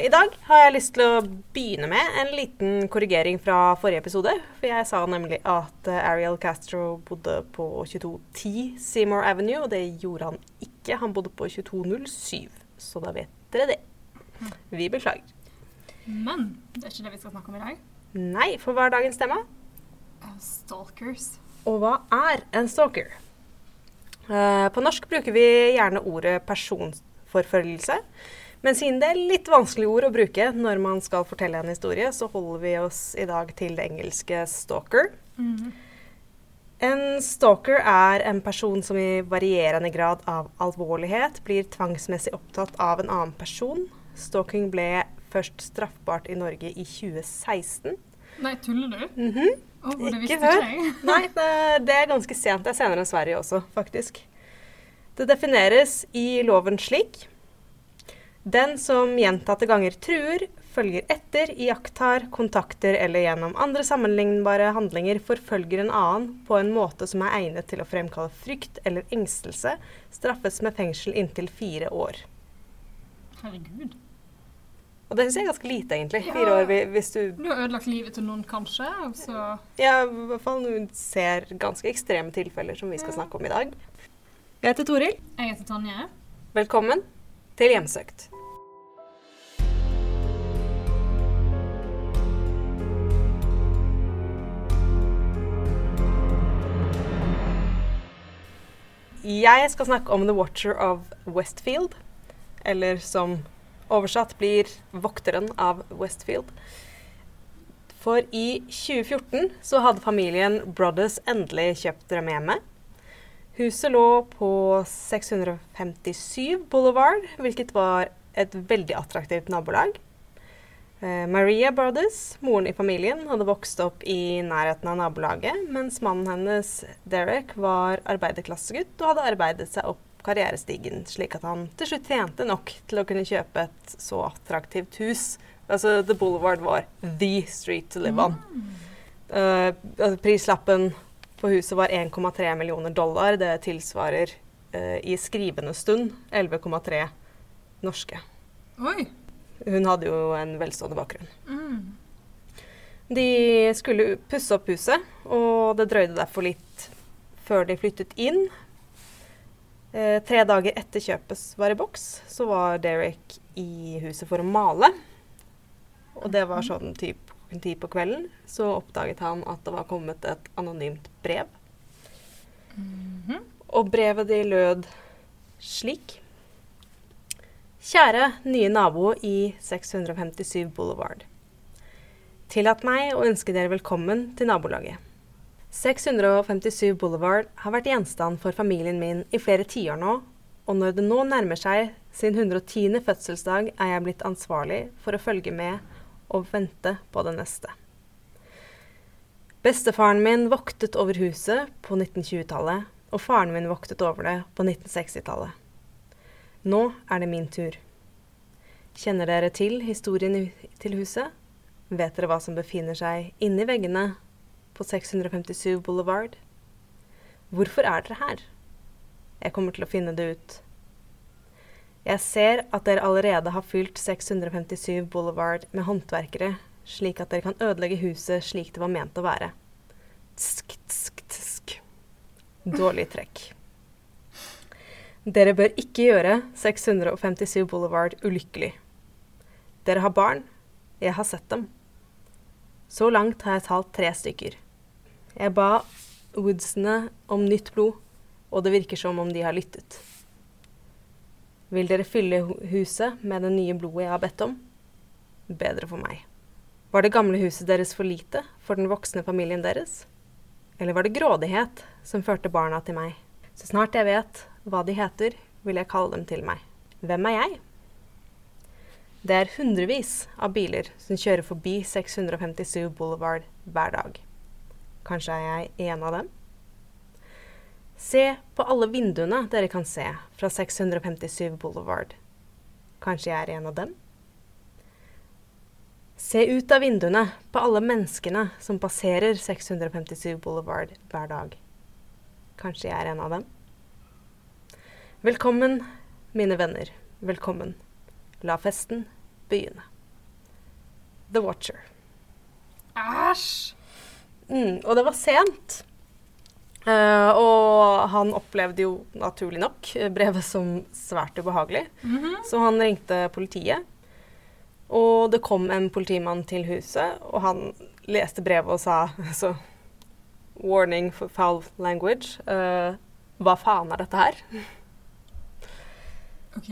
I dag har jeg lyst til å begynne med en liten korrigering fra forrige episode. For jeg sa nemlig at eh, Ariel Castro bodde på 2210 Seymour Avenue, og det gjorde han ikke. Han bodde på 2207, så da vet dere det. Vi beklager. Men det er ikke det vi skal snakke om i dag. Nei, for hva er dagens tema? Uh, Stalkers. Og hva er en stalker? Eh, på norsk bruker vi gjerne ordet personforfølgelse. Men siden det er litt vanskelige ord å bruke når man skal fortelle en historie, så holder vi oss i dag til det engelske stalker. Mhm. En stalker er en person som i varierende grad av alvorlighet blir tvangsmessig opptatt av en annen person. Stalking ble først straffbart i Norge i 2016. Nei, tuller du? Mhm. Å, det Ikke før. Nei, det, det er ganske sent. Det er senere enn Sverige også, faktisk. Det defineres i loven slik. Den som gjentatte ganger truer, følger etter, iakttar, kontakter eller gjennom andre sammenlignbare handlinger forfølger en annen på en måte som er egnet til å fremkalle frykt eller engstelse, straffes med fengsel inntil fire år. Herregud. Og det syns jeg er ganske lite, egentlig. Ja. Fire år hvis du Du har ødelagt livet til noen, kanskje, så Ja, i hvert fall når du ser ganske ekstreme tilfeller som vi skal snakke om i dag. Jeg heter Toril. Jeg heter Tonje. Velkommen til Hjemsøkt. Jeg skal snakke om The Watcher of Westfield, eller som oversatt blir Vokteren av Westfield. For i 2014 så hadde familien Brothers endelig kjøpt drømmehjemmet. Huset lå på 657 Boulevard, hvilket var et veldig attraktivt nabolag. Eh, Maria Brothers, moren i familien, hadde vokst opp i nærheten av nabolaget, mens mannen hennes, Derek, var arbeiderklassegutt og hadde arbeidet seg opp karrierestigen, slik at han til slutt tjente nok til å kunne kjøpe et så attraktivt hus. Altså, The Boulevard var the street to live on. Altså, prislappen på huset var 1,3 millioner dollar. Det tilsvarer uh, i skrivende stund 11,3 norske. Oi. Hun hadde jo en velstående bakgrunn. Mm. De skulle pusse opp huset, og det drøyde derfor litt før de flyttet inn. Eh, tre dager etter kjøpet var i boks, så var Derek i huset for å male. Og det var sånn typ ti på kvelden. Så oppdaget han at det var kommet et anonymt brev. Mhm. Og brevet de lød slik. Kjære nye nabo i 657 Boulevard. Tillat meg å ønske dere velkommen til nabolaget. 657 Boulevard har vært gjenstand for familien min i flere tiår nå, og når det nå nærmer seg sin 110. fødselsdag, er jeg blitt ansvarlig for å følge med og vente på det neste. Bestefaren min voktet over huset på 1920-tallet, og faren min voktet over det på 1960-tallet. Nå er det min tur. Kjenner dere til historien til huset? Vet dere hva som befinner seg inni veggene på 657 Boulevard? Hvorfor er dere her? Jeg kommer til å finne det ut. Jeg ser at dere allerede har fylt 657 Boulevard med håndverkere, slik at dere kan ødelegge huset slik det var ment å være. Tsk, tsk, tsk. Dårlig trekk. Dere bør ikke gjøre 657 Boulevard ulykkelig. Dere har barn. Jeg har sett dem. Så langt har jeg talt tre stykker. Jeg ba Woodsene om nytt blod, og det virker som om de har lyttet. Vil dere fylle huset med det nye blodet jeg har bedt om? Bedre for meg. Var det gamle huset deres for lite for den voksne familien deres? Eller var det grådighet som førte barna til meg? Så snart jeg vet hva de heter, vil jeg kalle dem til meg. Hvem er jeg? Det er hundrevis av biler som kjører forbi 657 Boulevard hver dag. Kanskje er jeg en av dem? Se på alle vinduene dere kan se fra 657 Boulevard. Kanskje jeg er en av dem? Se ut av vinduene på alle menneskene som passerer 657 Boulevard hver dag. Kanskje jeg er en av dem? Velkommen, mine venner. Velkommen. La festen begynne. The Watcher. Æsj! Mm, og det var sent. Uh, og han opplevde jo naturlig nok brevet som svært ubehagelig, Mhm. så han ringte politiet. Og det kom en politimann til huset, og han leste brevet og sa så Warning for foul language. Uh, hva faen er dette her? OK.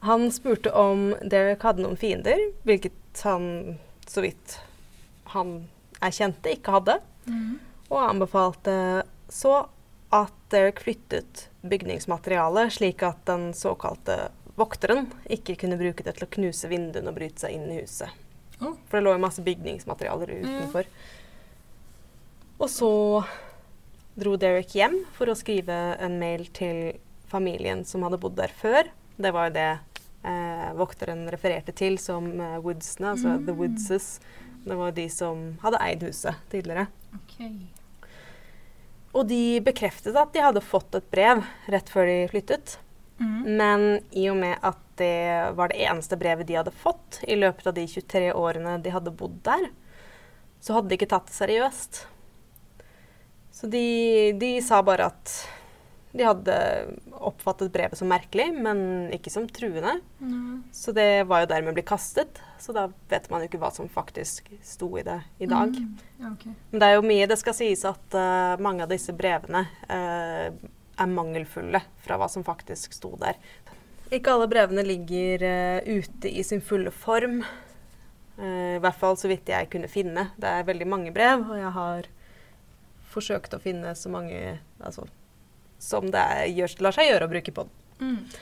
Han spurte om Derek hadde noen fiender, hvilket han, så vidt han erkjente, ikke hadde. Mhm. Og anbefalte så at Derek flyttet bygningsmaterialet slik at den såkalte vokteren ikke kunne bruke det til å knuse vinduene og bryte seg inn i huset. Oh. For det lå jo masse bygningsmaterialer utenfor. Og så dro Derek hjem for å skrive en mail til familien som hadde bodd der før. Det var jo det eh, vokteren refererte til som eh, Woodsene, altså The Mm. Woodses. Det var de som hadde eid huset tidligere. OK. Og de bekreftet at de hadde fått et brev rett før de flyttet. Mm. Men i og med at det var det eneste brevet de hadde fått i løpet av de 23 årene de hadde bodd der, så hadde de ikke tatt det seriøst. Så de, de sa bare at de hadde oppfattet brevet som merkelig, men ikke som truende. Mm. Så det var jo dermed blitt kastet. Så da vet man jo ikke hva som faktisk sto i det i dag. Mm. Okay. Men det er jo mye det skal sies at uh, mange av disse brevene uh, er mangelfulle fra hva som faktisk sto der. Ikke alle brevene ligger uh, ute i sin fulle form. I hvert fall så vidt jeg kunne finne. Det er veldig mange brev, og jeg har forsøkt å finne så mange altså, som det er, gjør, lar seg gjøre å bruke på den. Mm.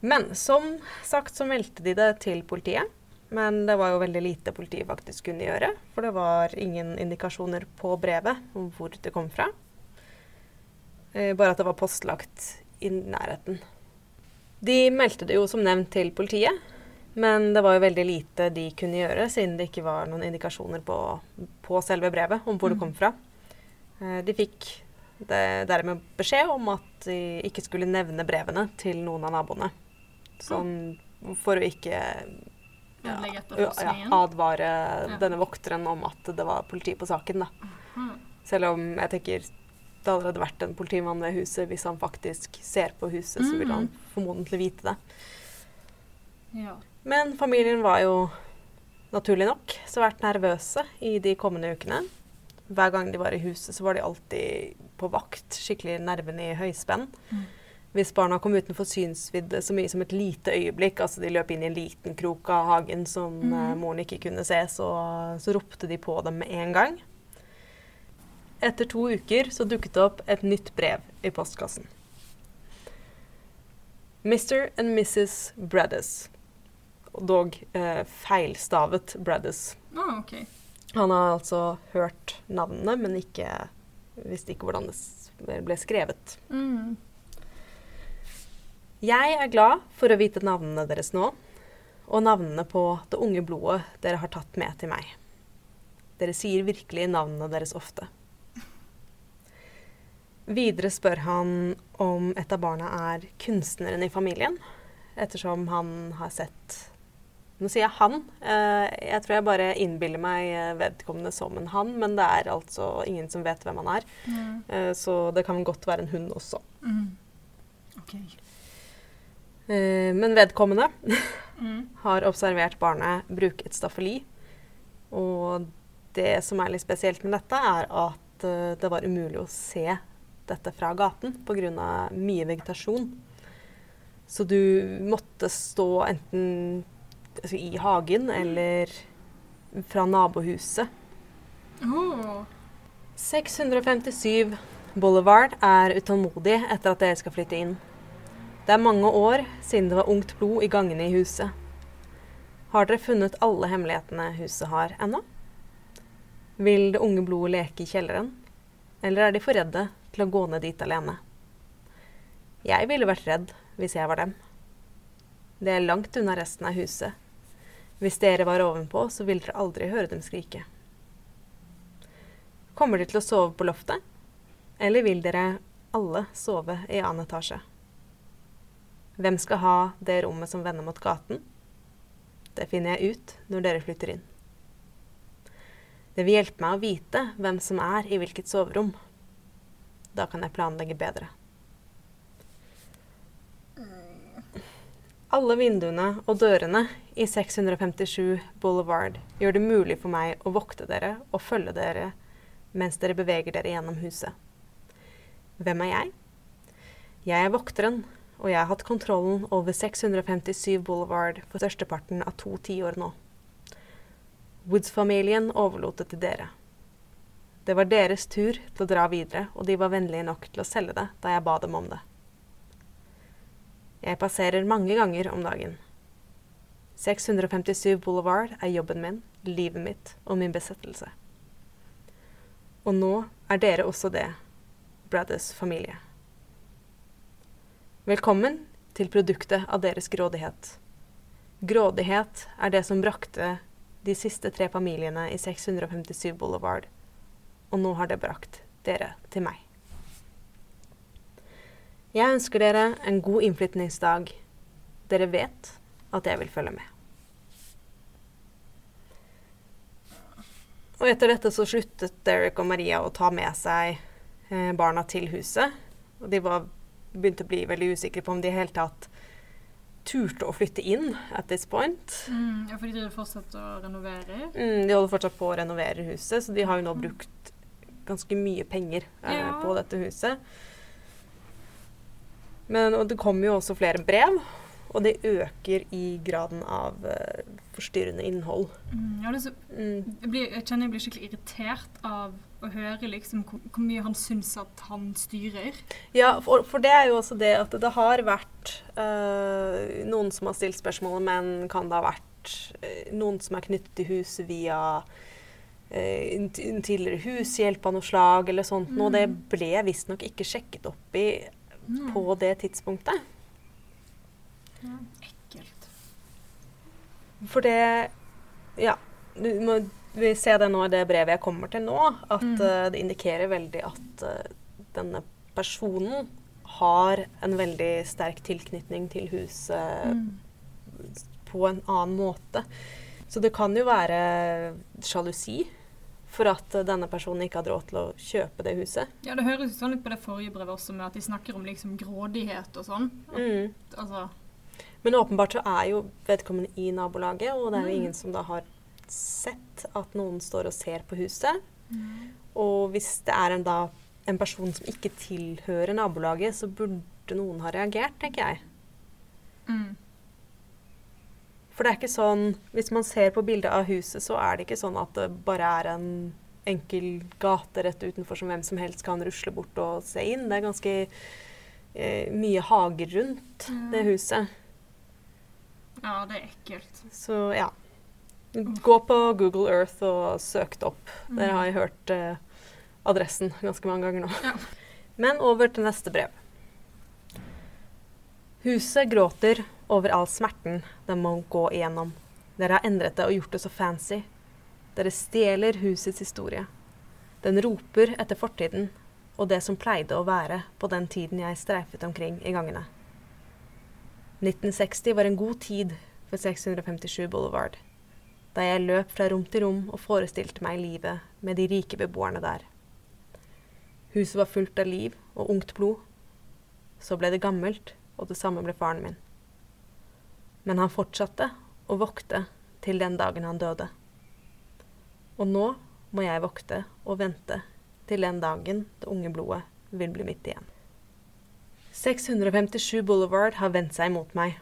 Men som sagt så meldte de det til politiet. Men det var jo veldig lite politiet faktisk kunne gjøre. For det var ingen indikasjoner på brevet om hvor det kom fra. Eh, bare at det var postlagt i nærheten. De meldte det jo som nevnt til politiet. Men det var jo veldig lite de kunne gjøre, siden det ikke var noen indikasjoner på, på selve brevet om hvor det kom fra. Eh, de fikk det dermed beskjed om at de ikke skulle nevne brevene til noen av naboene. Sånn for å ikke ja, ja, advare Ja. denne vokteren om at det var politi på saken. Da. Mhm. Selv om jeg tenker det allerede vært en politimann ved huset. Hvis han faktisk ser på huset, så vil han Mhm. formodentlig vite det. Ja. Men familien var jo naturlig nok svært nervøse i de kommende ukene. Hver gang de var i huset, så var de alltid på vakt, skikkelig nervene i høyspenn. Mm. Hvis barna kom utenfor synsvidde så mye som et lite øyeblikk, altså de løp inn i en liten krok av hagen som mm. uh, moren ikke kunne se, så, så ropte de på dem med en gang. Etter to uker så dukket det opp et nytt brev i postkassen. Mr. and Mrs. Braddis. Dog eh, feilstavet Braddis. Ah, ok. Han har altså hørt navnene, men ikke visste ikke hvordan det ble skrevet. Mm. Jeg er glad for å vite navnene deres nå, og navnene på det unge blodet dere har tatt med til meg. Dere sier virkelig navnene deres ofte. Videre spør han om et av barna er kunstneren i familien, ettersom han har sett Nå sier jeg han. eh, Jeg tror jeg bare innbiller meg eh, vedkommende som en han, men det er altså ingen som vet hvem han er. Mm. Så det kan godt være en hund også. Mm. Ok. Eh, Men vedkommende mm. har observert barnet bruke et staffeli. Og det som er litt spesielt med dette, er at det var umulig å se dette fra gaten pga. mye vegetasjon. Så du måtte stå enten altså, i hagen eller fra nabohuset. Oh. 657 Boulevard er utålmodig etter at dere skal flytte inn. Det er mange år siden det var ungt blod i gangene i huset. Har dere funnet alle hemmelighetene huset har ennå? Vil det unge blodet leke i kjelleren? Eller er de for redde til å gå ned dit alene? Jeg ville vært redd hvis jeg var dem. Det er langt unna resten av huset. Hvis dere var ovenpå, så ville dere aldri høre dem skrike. Kommer de til å sove på loftet? Eller vil dere alle sove i annen etasje? Hvem skal ha det rommet som vender mot gaten? Det finner jeg ut når dere flytter inn. Det vil hjelpe meg å vite hvem som er i hvilket soverom. Da kan jeg planlegge bedre. Alle vinduene og dørene i 657 Boulevard gjør det mulig for meg å vokte dere og følge dere mens dere beveger dere gjennom huset. Hvem er jeg? Jeg er vokteren, og jeg har hatt kontrollen over 657 Boulevard for størsteparten av to tiår nå. Woods-familien overlot det til dere. Det var deres tur til å dra videre, og de var vennlige nok til å selge det da jeg ba dem om det. Jeg passerer mange ganger om dagen. 657 Boulevard er jobben min, livet mitt og min besettelse. Og nå er dere også det, Brothers familie. Velkommen til produktet av deres grådighet. Grådighet er det som brakte de siste tre familiene i 657 Boulevard, og nå har det brakt dere til meg. Jeg ønsker dere en god innflytningsdag. Dere vet at jeg vil følge med. Og etter dette så sluttet Derek og Maria å ta med seg eh, barna til huset. Og de var, begynte å bli veldig usikre på om de i hele tatt turte å flytte inn at this point. Mm, ja, for de driver fortsatt å renovere. Mm, de holder fortsatt på å renovere huset, så de har jo nå brukt ganske mye penger eh, Ja. på dette huset. Men, og det kommer jo også flere brev, og det øker i graden av uh, forstyrrende innhold. Mm, ja, det så, Mm. jeg, blir, jeg kjenner jeg blir skikkelig irritert av å høre liksom hvor, hvor mye han syns at han styrer. Ja, for, for det er jo også det at det har vært uh, noen som har stilt spørsmålet, men kan det ha vært uh, noen som er knyttet til huset via en tidligere hushjelp av noe slag eller sånt noe. Det Mm. ble visstnok ikke sjekket opp i Mm. på det tidspunktet. Mm. ekkelt. For det Ja. Må vi ser det nå i det brevet jeg kommer til nå, at Mm. uh, det indikerer veldig at uh, denne personen har en veldig sterk tilknytning til huset Mm. på en annen måte. Så det kan jo være sjalusi for at denne personen ikke hadde råd til å kjøpe det huset. Ja, det høres sånn ut på det forrige brevet også, med at de snakker om liksom grådighet og sånn. Mm. Altså, Men åpenbart så er jo vedkommende i nabolaget, og det er jo Mm. ingen som da har sett at noen står og ser på huset. Og hvis det er en, da, en person som ikke tilhører nabolaget, så burde noen ha reagert, tenker jeg. mm. For det er ikke sånn Hvis man ser på bildet av huset, så er det ikke sånn at det bare er en enkel gate rett utenfor som hvem som helst kan rusle bort og se inn. Det er ganske eh, mye hager rundt mm. det huset. Ja, det er ekkelt. Så ja. Gå på Google Earth og søk det opp. Dere har jo hørt eh, adressen ganske mange ganger nå. Ja. Men over til neste brev. Huset gråter over all smerten den må gå igjennom. Dere har endret det og gjort det så fancy. Dere stjeler husets historie. Den roper etter fortiden og det som pleide å være på den tiden jeg streifet omkring i gangene. 1960 var en god tid for 657 Boulevard, da jeg løp fra rom til rom og forestilte meg livet med de rike beboerne der. Huset var fullt av liv og ungt blod. Så ble det gammelt, og det samme ble faren min. Men han fortsatte å vokte til den dagen han døde. Og nå må jeg vokte og vente til den dagen det unge blodet vil bli mitt igjen. 657 Boulevard har vendt seg mot meg.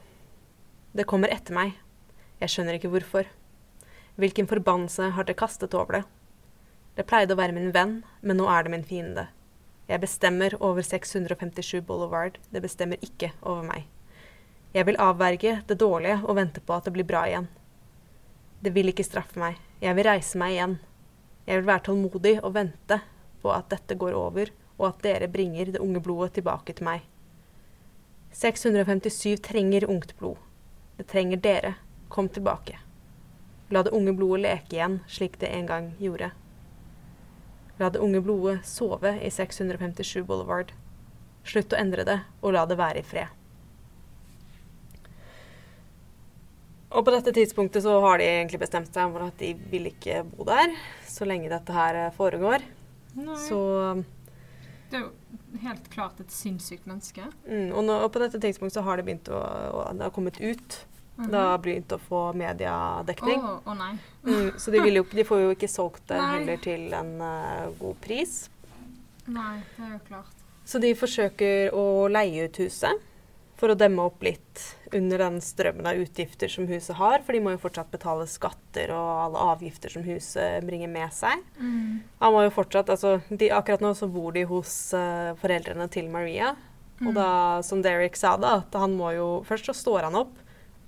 Det kommer etter meg. Jeg skjønner ikke hvorfor. Hvilken forbannelse har det kastet over det? Det pleide å være min venn, men nå er det min fiende. Jeg bestemmer over 657 Boulevard, det bestemmer ikke over meg. Jeg vil avverge det dårlige og vente på at det blir bra igjen. Det vil ikke straffe meg, jeg vil reise meg igjen. Jeg vil være tålmodig og vente på at dette går over, og at dere bringer det unge blodet tilbake til meg. 657 trenger ungt blod. Det trenger dere. Kom tilbake. La det unge blodet leke igjen, slik det en gang gjorde. La det unge blodet sove i 657 Boulevard. Slutt å endre det, og la det være i fred. Og på dette tidspunktet så har de egentlig bestemt seg for at de vil ikke bo der så lenge dette her eh, foregår. Nei. Så Det er jo helt klart et sinnssykt menneske. mm, og, nå, og på dette tidspunktet så har det begynt å, å Det har kommet ut. Mhm. Det har begynt å få mediedekning. Å, oh nei. Mm, så de, vil jo, de får jo ikke solgt det heller til en uh, god pris. Nei, det er jo klart. Så de forsøker å leie ut huset for å demme opp litt under den strømmen av utgifter som huset har. For de må jo fortsatt betale skatter og alle avgifter som huset bringer med seg. Mm. Han må jo fortsatt, altså, de, Akkurat nå så bor de hos uh, foreldrene til Maria. Og da, som Derek sa, da, at han må jo Først så står han opp,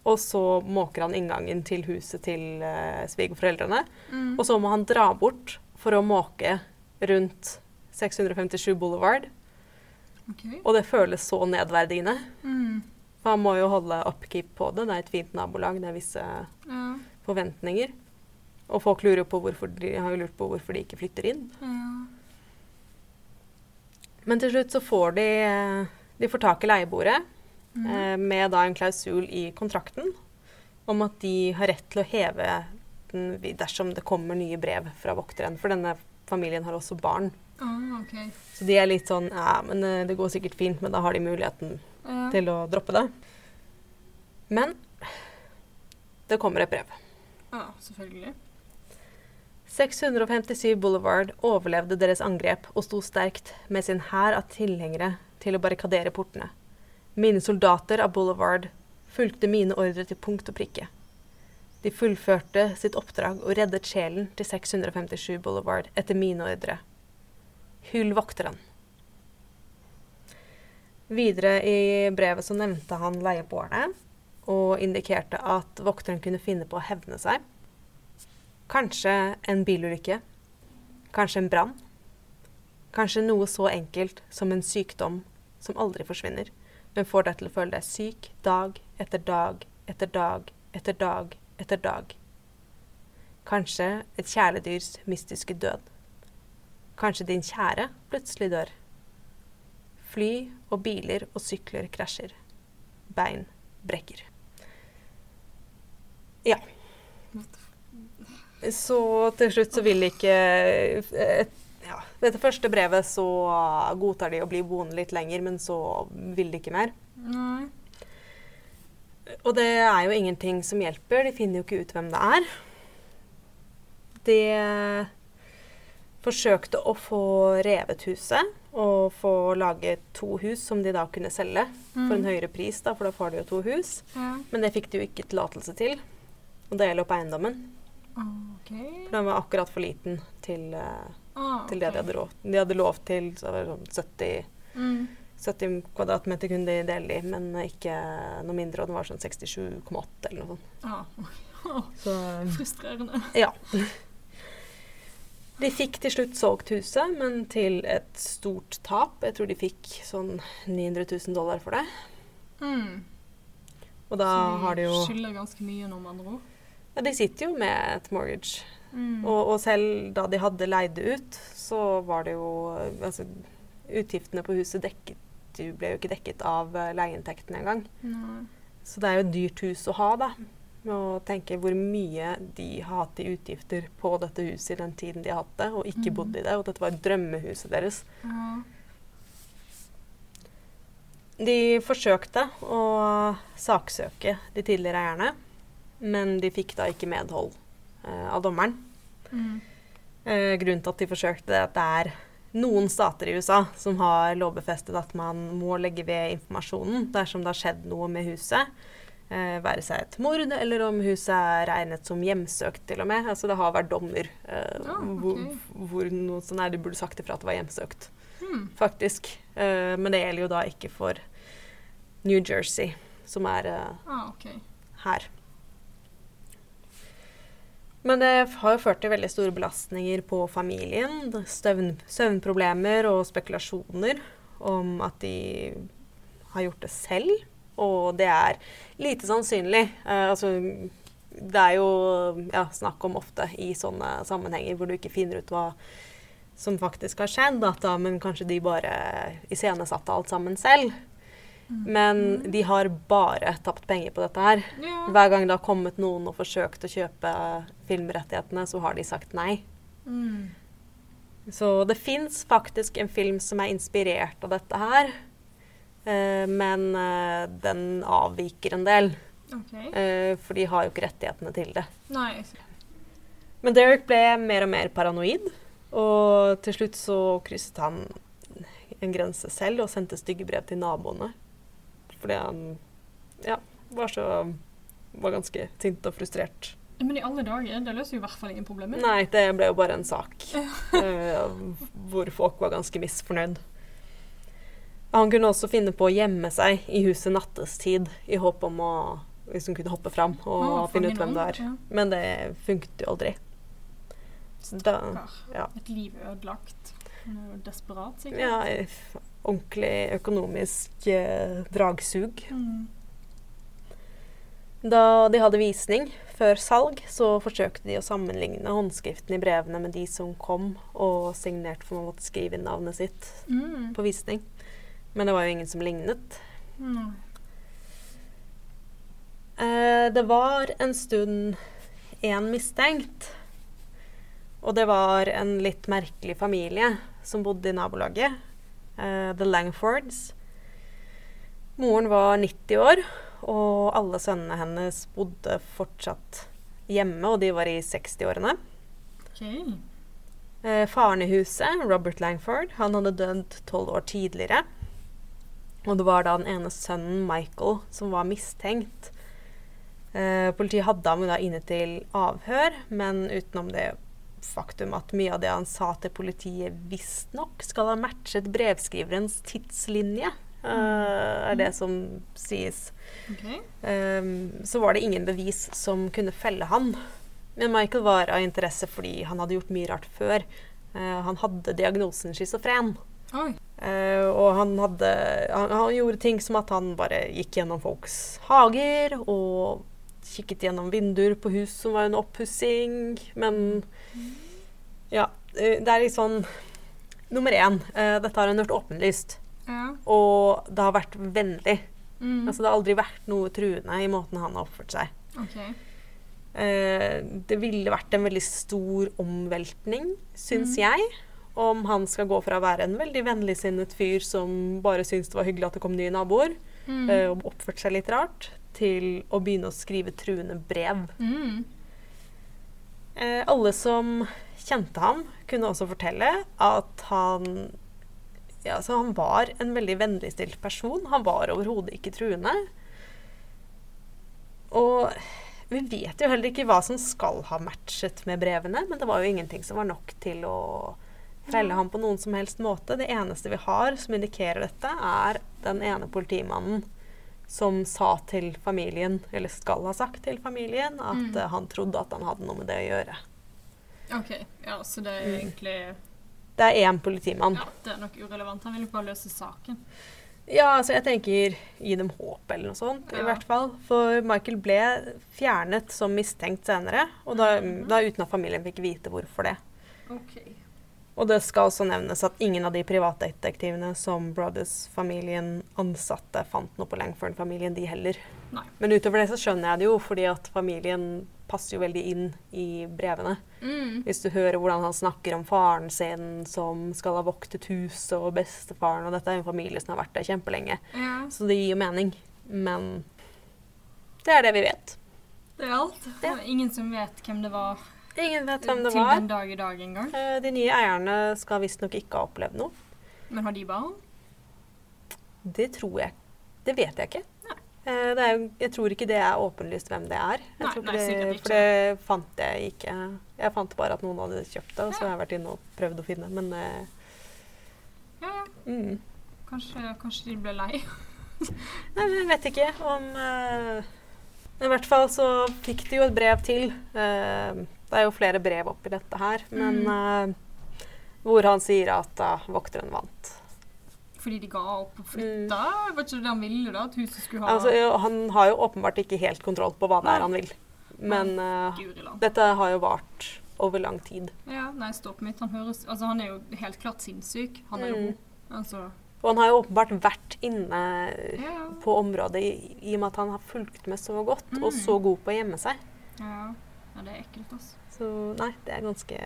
og så måker han inngangen til huset til uh, svigerforeldrene. Mm. Og så må han dra bort for å måke rundt 657 Boulevard. OK. Og det føles så nedverdigende. Mm. Han må jo holde upkeep på det. Det er et fint nabolag, det er visse Ja. forventninger. Og folk lurer på hvorfor de, har jo lurt på hvorfor de ikke flytter inn. ja. Men til slutt så får de, de får tak i leieboere Mm. eh, med da en klausul i kontrakten om at de har rett til å heve den dersom det kommer nye brev fra vokteren. For denne familien har også barn. Ah, OK. Så de er litt sånn Ja, men eh, det går sikkert fint, men da har de muligheten Ja. til å droppe det. Men det kommer et brev. ja, selvfølgelig. 657 Boulevard overlevde deres angrep og sto sterkt med sin hær av tilhengere til å barrikadere portene. Mine soldater av Boulevard fulgte mine ordre til punkt og prikke. De fullførte sitt oppdrag og reddet sjelen til 657 Boulevard etter mine ordre. Hyll vokteren. Videre i brevet så nevnte han leieboerne og indikerte at vokteren kunne finne på å hevne seg. Kanskje en bilulykke. Kanskje en brann. Kanskje noe så enkelt som en sykdom som aldri forsvinner, men får deg til å føle deg syk dag etter dag etter dag etter dag etter dag. Kanskje et kjæledyrs mystiske død. Kanskje din kjære plutselig dør. Fly og biler og sykler krasjer. Bein brekker. Ja. Så til slutt så vil ikke eh, ja, Dette det første brevet så godtar de å bli boende litt lenger, men så vil de ikke mer. Nei. Og det er jo ingenting som hjelper. De finner jo ikke ut hvem det er. De forsøkte å få revet huset og få laget to hus som de da kunne selge for en Mm. høyere pris, da, for da får de jo to hus. Ja. Men det fikk de jo ikke tillatelse til. Å dele opp eiendommen. Okay. For den var akkurat for liten til, uh, Ah, til det de hadde råd De hadde lov til så var det sånn 70, Mm. 70 kvadratmeter kunne de dele i, men ikke noe mindre. Og den var sånn 67,8 eller noe sånt. Ah, Så frustrerende. ja. De fikk til slutt solgt huset, men til et stort tap. Jeg tror de fikk sånn 900 000 dollar for det. Mm. Og da Så de har de jo skylder ganske mye nå, med andre ord. Ja, de sitter jo med et mortgage. Mm. Og, og selv da de hadde leid det ut, så var det jo Altså, utgiftene på huset dekket ble jo ikke dekket av eh, leieinntektene engang. Så det er jo et dyrt hus å ha, da. Å tenke hvor mye de har hatt i utgifter på dette huset i den tiden de har hatt det, og ikke mm. bodd i det. Og dette var drømmehuset deres. Mm. De forsøkte å saksøke de tidligere eierne, men de fikk da ikke medhold eh, av dommeren. Mm. Eh, grunnen til at de forsøkte, er at det er noen stater i USA som har lovbefestet at man må legge ved informasjonen dersom det har skjedd noe med huset. Eh, være seg et mord, eller om huset er regnet som hjemsøkt til og med. Altså det har vært dommer eh, ah, okay. hvor, hvor noe sånn er, de burde sagt ifra at det var hjemsøkt, hmm. faktisk. Eh, men det gjelder jo da ikke for New Jersey, som er eh, Ah, okay. her. Men det har jo ført til veldig store belastninger på familien. Støvn, søvnproblemer og spekulasjoner om at de har gjort det selv. Og det er lite sannsynlig. Uh, altså, det er jo ja, snakk om ofte i sånne sammenhenger hvor du ikke finner ut hva som faktisk har skjedd, da, men kanskje de bare iscenesatte alt sammen selv. Men de har bare tapt penger på dette her. Ja. Hver gang det har kommet noen og forsøkt å kjøpe filmrettighetene, så har de sagt nei. Mm. Så det fins faktisk en film som er inspirert av dette her. Eh, men eh, den avviker en del. Okay. Eh, for de har jo ikke rettighetene til det. Nei. Men Derek ble mer og mer paranoid. Og til slutt så krysset han en grense selv og sendte stygge brev til naboene. Fordi han ja, var så var ganske sint og frustrert. Men i alle dager, det løser jo i hvert fall ingen problemer. Nei, det ble jo bare en sak eh, hvor folk var ganske misfornøyd. Han kunne også finne på å gjemme seg i huset nattestid i håp om å liksom kunne hoppe fram og Å, finne ut hvem det er. ja. Men det funket jo aldri. Da ja. Et liv ødelagt. Er desperat, sikkert. ja, ordentlig økonomisk eh, dragsug. Mm. Da de hadde visning før salg, så forsøkte de å sammenligne håndskriften i brevene med de som kom og signerte for man måtte skrive inn navnet sitt Mm. på visning. Men det var jo ingen som lignet. Mm. Eh, det var en stund én mistenkt. Og det var en litt merkelig familie som bodde i nabolaget. eh, The Langfords. Moren var 90 år, og alle sønnene hennes bodde fortsatt hjemme, og de var i 60-årene. Okay. Eh, faren i huset, Robert Langford, han hadde dødd tolv år tidligere. Og det var da den ene sønnen, Michael, som var mistenkt. Eh, politiet hadde ham da inne til avhør, men utenom det faktum at mye av det han sa til politiet visstnok skal ha matchet brevskriverens tidslinje, eh, er det som sies. Okay. Ehm, så var det ingen bevis som kunne felle han. Men Michael var av interesse fordi han hadde gjort mye rart før. Eh, han hadde diagnosen schizofren. Eh, og han, hadde, han, han gjorde ting som at han bare gikk gjennom folks hager og kikket gjennom vinduer på hus som var under oppussing. Men ja, eh, det er litt sånn Nummer én, uh, dette har han gjort åpenlyst. Ja. Og det har vært vennlig. Mm. Altså, det har aldri vært noe truende i måten han har oppført seg. Okay. Uh, det ville vært en veldig stor omveltning, syns mm. jeg, om han skal gå fra å være en veldig vennligsinnet fyr som bare syntes det var hyggelig at det kom nye naboer, Mm. eh, og oppførte seg litt rart, til å begynne å skrive truende brev. Mm. Eh, alle som kjente ham, kunne også fortelle at han ja, han var en veldig vennligstilt person. Han var overhodet ikke truende. Og vi vet jo heller ikke hva som skal ha matchet med brevene, men det var jo ingenting som var nok til å felle ham på noen som helst måte. Det eneste vi har som indikerer dette, er den ene politimannen som sa til familien, eller skal ha sagt til familien, at Mm. han trodde at han hadde noe med det å gjøre. OK. Ja, så det er Mm. egentlig Det er én politimann. Ja, det er nok urelevant. Han vil jo bare løse saken. Ja, altså jeg tenker gi dem håp eller noe sånt, i hvert fall. For Michael ble fjernet som mistenkt senere, og da, Mhm. da uten at familien fikk vite hvorfor det. OK. Og det skal også nevnes at ingen av de privatdetektivene som Brothers-familien ansatte, fant noe på Langford-familien, de heller. Nei. Men utover det så skjønner jeg det jo, fordi at familien passer jo veldig inn i brevene. Mm. Hvis du hører hvordan han snakker om faren sin som skal ha voktet huset, og bestefaren, og dette er en familie som har vært der kjempelenge. Ja, Så det gir jo mening. Men det er det vi vet. det er alt. Det. Ingen som vet hvem det var Ingen vet hvem det til var. den dag i dag engang. Eh, De nye eierne skal visstnok ikke ha opplevd noe. Men har de barn? Det tror jeg Det vet jeg ikke. Eh, Det er, jeg tror ikke det er åpenlyst hvem det er. Jeg Nei, nei, det. For det fant jeg ikke. Jeg fant bare at noen hadde kjøpt det, og så har jeg vært inne og prøvd å finne. Men eh, Ja, ja. mm. Kanskje, kanskje de ble lei. Nei, men Jeg vet ikke om uh, I hvert fall så fikk de jo et brev til. Eh, det er jo flere brev oppi dette her, men Mm. uh, hvor han sier at uh, vokteren vant. Fordi de ga opp og flytta? Var ikke det han ville, da? At huset skulle ha Mm. Altså, jo, han har jo åpenbart ikke helt kontroll på hva det er han vil. Men uh, dette har jo vart over lang tid. Ja, nei, stopp mitt. Han høres Altså, han er jo helt klart sinnssyk. Han er jo Mm. Altså Og han har jo åpenbart vært inne Ja. på området i, i og med at han har fulgt med så godt og Mm. så god på å gjemme seg. Ja. Ja, det er ekkelt, altså. Så nei, det er ganske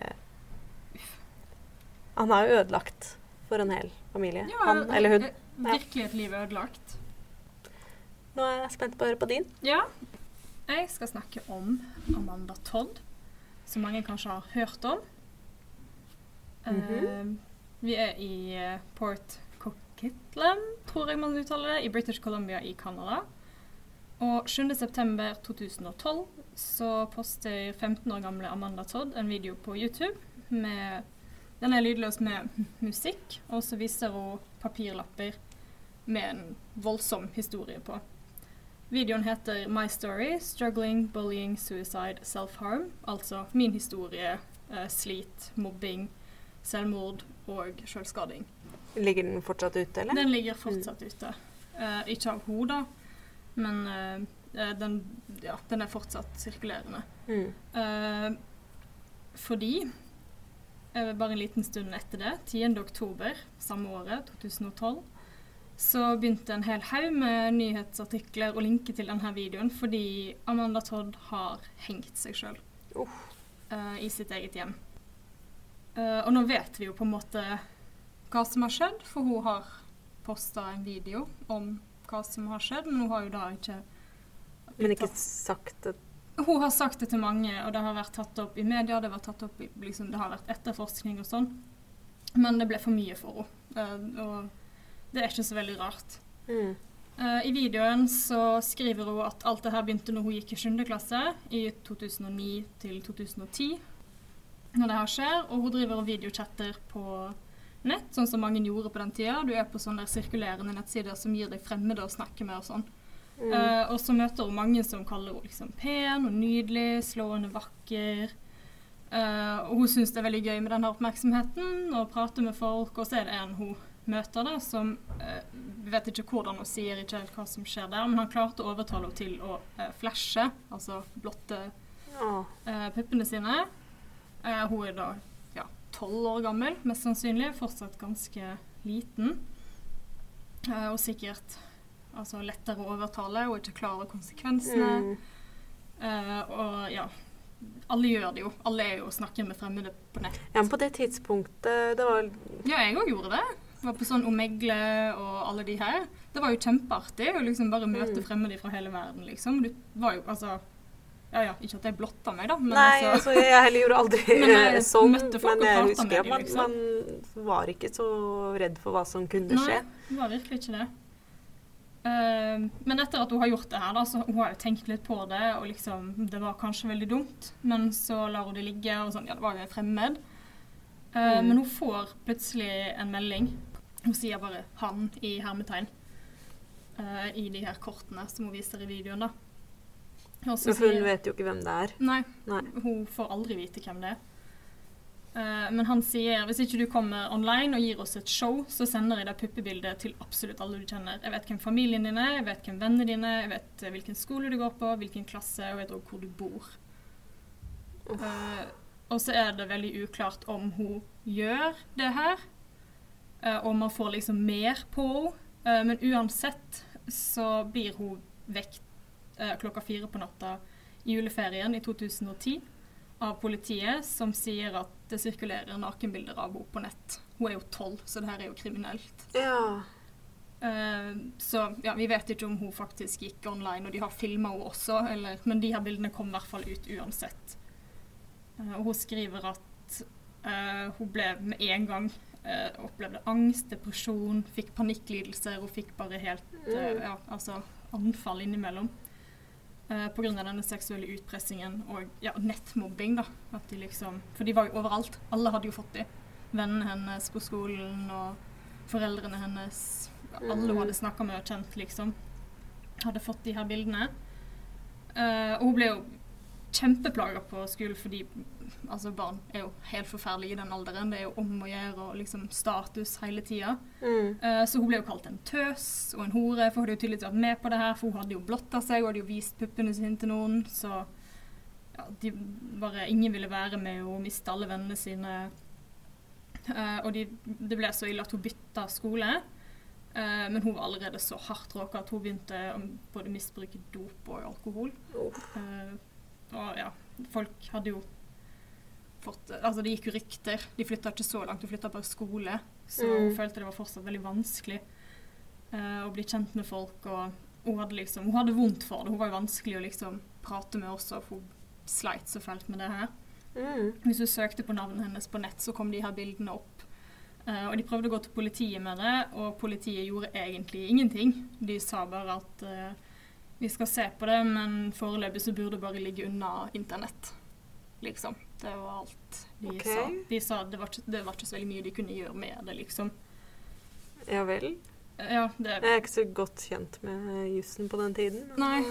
Han har jo ødelagt for en hel familie. Ja, han eller hun. Virkelig et liv ødelagt. Nå er jeg spent på å høre på din. Ja. Jeg skal snakke om Amanda Todd, som mange kanskje har hørt om. Mm -hmm. uh, vi er i eh, Port Coquitlam, tror jeg man uttaler det, i British Columbia i Canada. Og 7.9.2012 så poster 15 år gamle Amanda Todd en video på YouTube med Den er lydløs med musikk, og så viser hun papirlapper med en voldsom historie på. Videoen heter My Story Struggling, Bullying, Suicide, Self-Harm. Altså min historie, eh, slit, mobbing, selvmord og selvskading. Ligger den fortsatt ute, eller? Den ligger fortsatt ute. Eh, ikke av henne, da, men eh, den, ja, den er fortsatt sirkulerende. Mm. Eh, fordi eh, bare en liten stund etter det, 10. oktober samme året, 2012, så begynte en hel haug med nyhetsartikler å linke til denne videoen fordi Amanda Todd har hengt seg sjøl Uff. i sitt eget hjem. Eh, og nå vet vi jo på en måte hva som har skjedd, for hun har posta en video om hva som har skjedd, men hun har jo da ikke Men ikke sagt det hun har sagt det til mange, og det har vært tatt opp i media, det, opp i, liksom, det har vært etterforskning og sånn. Men det ble for mye for henne. Eh, og det er ikke så veldig rart. mm. Eh, I videoen så skriver hun at alt det her begynte når hun gikk i 7. klasse, i 2009 til 2010. Når det her skjer, og hun driver og videochatter på nett, sånn som mange gjorde på den tida. Du er på sånne sirkulerende nettsider som gir deg fremmede å snakke med og sånn. Mm. Eh, og så møter hun mange som kaller henne liksom pen og nydelig, slående vakker. Uh, og hun syns det er veldig gøy med denne oppmerksomheten og prater med folk. Og så er det en hun møter da, som uh, vet ikke hvordan hun sier ikke helt hva som skjer der, men han klarte å overtale henne til å flashe, altså blotte puppene sine. Hun er da ja, tolv år gammel, mest sannsynlig. Fortsatt ganske liten. Og sikkert altså, lettere å overtale og ikke klare konsekvensene. Mm. Uh, og ja, alle gjør det jo. Alle er jo og snakker med fremmede på nett. Ja, men på det tidspunktet Det var Ja, jeg òg gjorde det. Var på sånn Omegle og alle de her. Det var jo kjempeartig å liksom bare møte Mm. fremmede fra hele verden, liksom. Du var jo altså Ja ja, ikke at jeg blotta meg, da, men Nei, altså altså, jeg heller gjorde aldri Men jeg sånn. møtte folk men jeg husker at man, liksom. man var ikke så redd for hva som kunne skje. Nei, det var virkelig ikke det. Eh, men etter at hun har gjort det her, da, så hun har jo tenkt litt på det, og liksom Det var kanskje veldig dumt, men så lar hun det ligge, og sånn Ja, det var jo en fremmed. Uh, Mm. Men hun får plutselig en melding. Hun sier bare 'han' i hermetegn uh, i de her kortene som hun viser i videoen, da. Og så For hun sier- vet jo ikke hvem det er. Nei, Nei. hun får aldri vite hvem det er. Eh, men han sier hvis ikke du kommer online og gir oss et show, så sender jeg deg puppebildet til absolutt alle du kjenner. Jeg vet hvem familien din er, jeg vet hvem vennene dine jeg vet eh, hvilken skole du går på, hvilken klasse, og jeg vet også hvor du bor. Uh. Og så er det veldig uklart om hun gjør det her, uh, og man får liksom mer på henne. Men uansett så blir hun vekt klokka fire på natta i juleferien i 2010 av politiet, som sier at det sirkulerer nakenbilder av henne på nett. Hun er jo tolv, så det her er jo kriminelt. Ja. Uh, så ja, vi vet ikke om hun faktisk gikk online, og de har filma henne også, eller, men de her bildene kom i hvert fall ut uansett. Uh, og hun skriver at uh, hun ble med en gang opplevde angst, depresjon, fikk panikklidelser og fikk bare helt Mm. ja, altså anfall innimellom. Uh, Pga. denne seksuelle utpressingen og ja, nettmobbing. da. De liksom, for de var jo overalt. Alle hadde jo fått de. Vennene hennes på skolen og foreldrene hennes. Alle hun Mm. hadde snakka med og kjent, liksom, hadde fått de her bildene. Eh, og hun ble jo kjempeplaga på skolen fordi altså barn er jo helt forferdelige i den alderen. Det er jo om å gjøre og liksom status hele tida. Mm. Uh, så hun ble jo kalt en tøs og en hore, for hun hadde jo tydeligvis vært med på det her. For hun hadde jo blotta seg og hadde jo vist puppene sine til noen. Så ja, de bare Ingen ville være med henne, miste mista alle vennene sine. Uh, og de, det ble så ille at hun bytta skole. Uh, men hun var allerede så hardt råka at hun begynte å både misbruke dop og alkohol. Oh. Eh, og ja, folk hadde jo fått Altså, det gikk jo rykter. De flytta ikke så langt, de flytta bare skole. Så Mm. hun følte det var fortsatt veldig vanskelig eh, å bli kjent med folk. Og hun hadde liksom Hun hadde vondt for det. Hun var jo vanskelig å liksom prate med også, for hun sleit så fælt med det her. Mm. Hvis du søkte på navnet hennes på nett, så kom de her bildene opp. Uh, og de prøvde å gå til politiet med det, og politiet gjorde egentlig ingenting. De sa bare at eh, vi skal se på det, men foreløpig så burde det bare ligge unna internett. Liksom. Det var alt de okay. sa. De sa det var, det var ikke så veldig mye de kunne gjøre med det, liksom. Ja vel. Ja, det Jeg er ikke så godt kjent med jussen på den tiden. Nei.